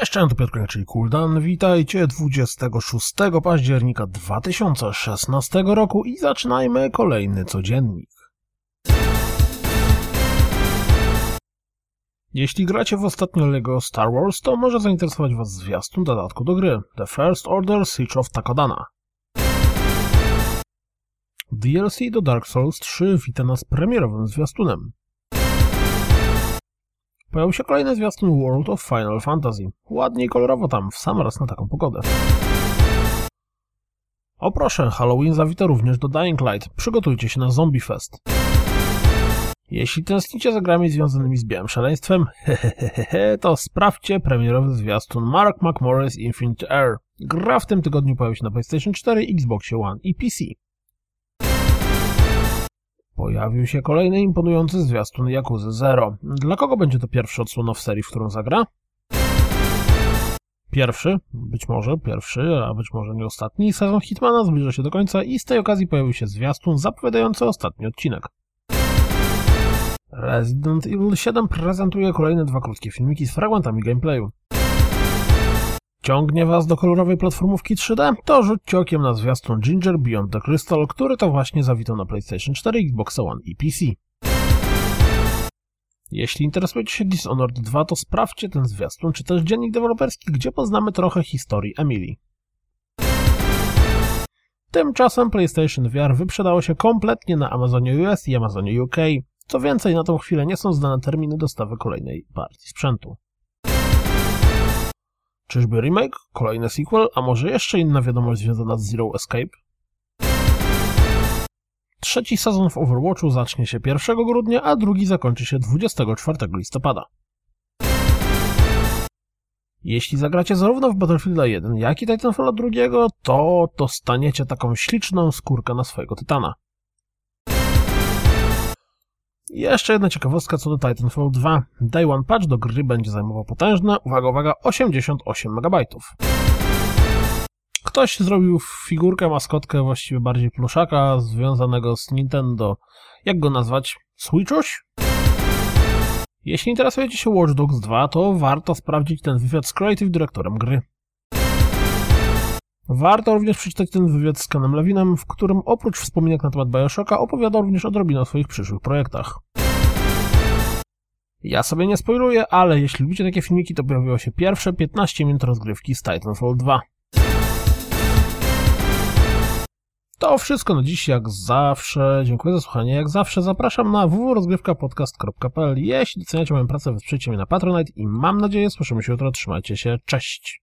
Cześć, to Piotr czyli Kuldan. Witajcie 26 października 2016 roku i zaczynajmy kolejny codziennik. Jeśli gracie w ostatnio LEGO Star Wars, to może zainteresować Was zwiastun dodatku do gry The First Order Siege of Takodana. DLC do Dark Souls 3 wita nas premierowym zwiastunem. Pojawił się kolejny zwiastun World of Final Fantasy. Ładnie i kolorowo tam, w sam raz na taką pogodę. O proszę, Halloween zawita również do Dying Light. Przygotujcie się na Zombie Fest. Jeśli tęsknicie za grami związanymi z białym szaleństwem, hehehehe, to sprawdźcie premierowy zwiastun Mark McMorris Infinite Air. Gra w tym tygodniu pojawi się na PlayStation 4, Xbox One i PC. Pojawił się kolejny imponujący zwiastun Yakuza Zero. Dla kogo będzie to pierwszy odsłon w serii, w którą zagra? Pierwszy, być może pierwszy, a być może nie ostatni, sezon Hitmana zbliża się do końca i z tej okazji pojawił się zwiastun zapowiadający ostatni odcinek. Resident Evil 7 prezentuje kolejne dwa krótkie filmiki z fragmentami gameplayu. Ciągnie Was do kolorowej platformówki 3D? To rzućcie okiem na zwiastun Ginger Beyond the Crystal, który to właśnie zawitał na PlayStation 4, Xbox One i PC. Jeśli interesujecie się Dishonored 2, to sprawdźcie ten zwiastun, czy też dziennik deweloperski, gdzie poznamy trochę historii Emily. Tymczasem PlayStation VR wyprzedało się kompletnie na Amazonie US i Amazonie UK. Co więcej, na tą chwilę nie są znane terminy dostawy kolejnej partii sprzętu. Czyżby remake? Kolejny sequel? A może jeszcze inna wiadomość związana z Zero Escape? Trzeci sezon w Overwatchu zacznie się 1 grudnia, a drugi zakończy się 24 listopada. Jeśli zagracie zarówno w Battlefielda 1, jak i Titanfalla 2, to dostaniecie taką śliczną skórkę na swojego tytana. Jeszcze jedna ciekawostka co do Titanfall 2. Day One Patch do gry będzie zajmował potężne, uwaga, uwaga, 88 MB. Ktoś zrobił figurkę, maskotkę, właściwie bardziej pluszaka, związanego z Nintendo. Jak go nazwać? Switchuś? Jeśli interesujecie się Watch Dogs 2, to warto sprawdzić ten wywiad z Creative Dyrektorem gry. Warto również przeczytać ten wywiad z Kenem Lewinem, w którym oprócz wspomnieniach na temat Bioshocka opowiada również odrobinę o swoich przyszłych projektach. Ja sobie nie spoiluję, ale jeśli lubicie takie filmiki, to pojawiło się pierwsze 15 minut rozgrywki z Titanfall 2. To wszystko na dziś, jak zawsze. Dziękuję za słuchanie. Jak zawsze zapraszam na www.rozgrywkapodcast.pl Jeśli doceniacie moją pracę, wesprzyjcie mnie na Patronite i mam nadzieję słyszymy się jutro. Trzymajcie się. Cześć!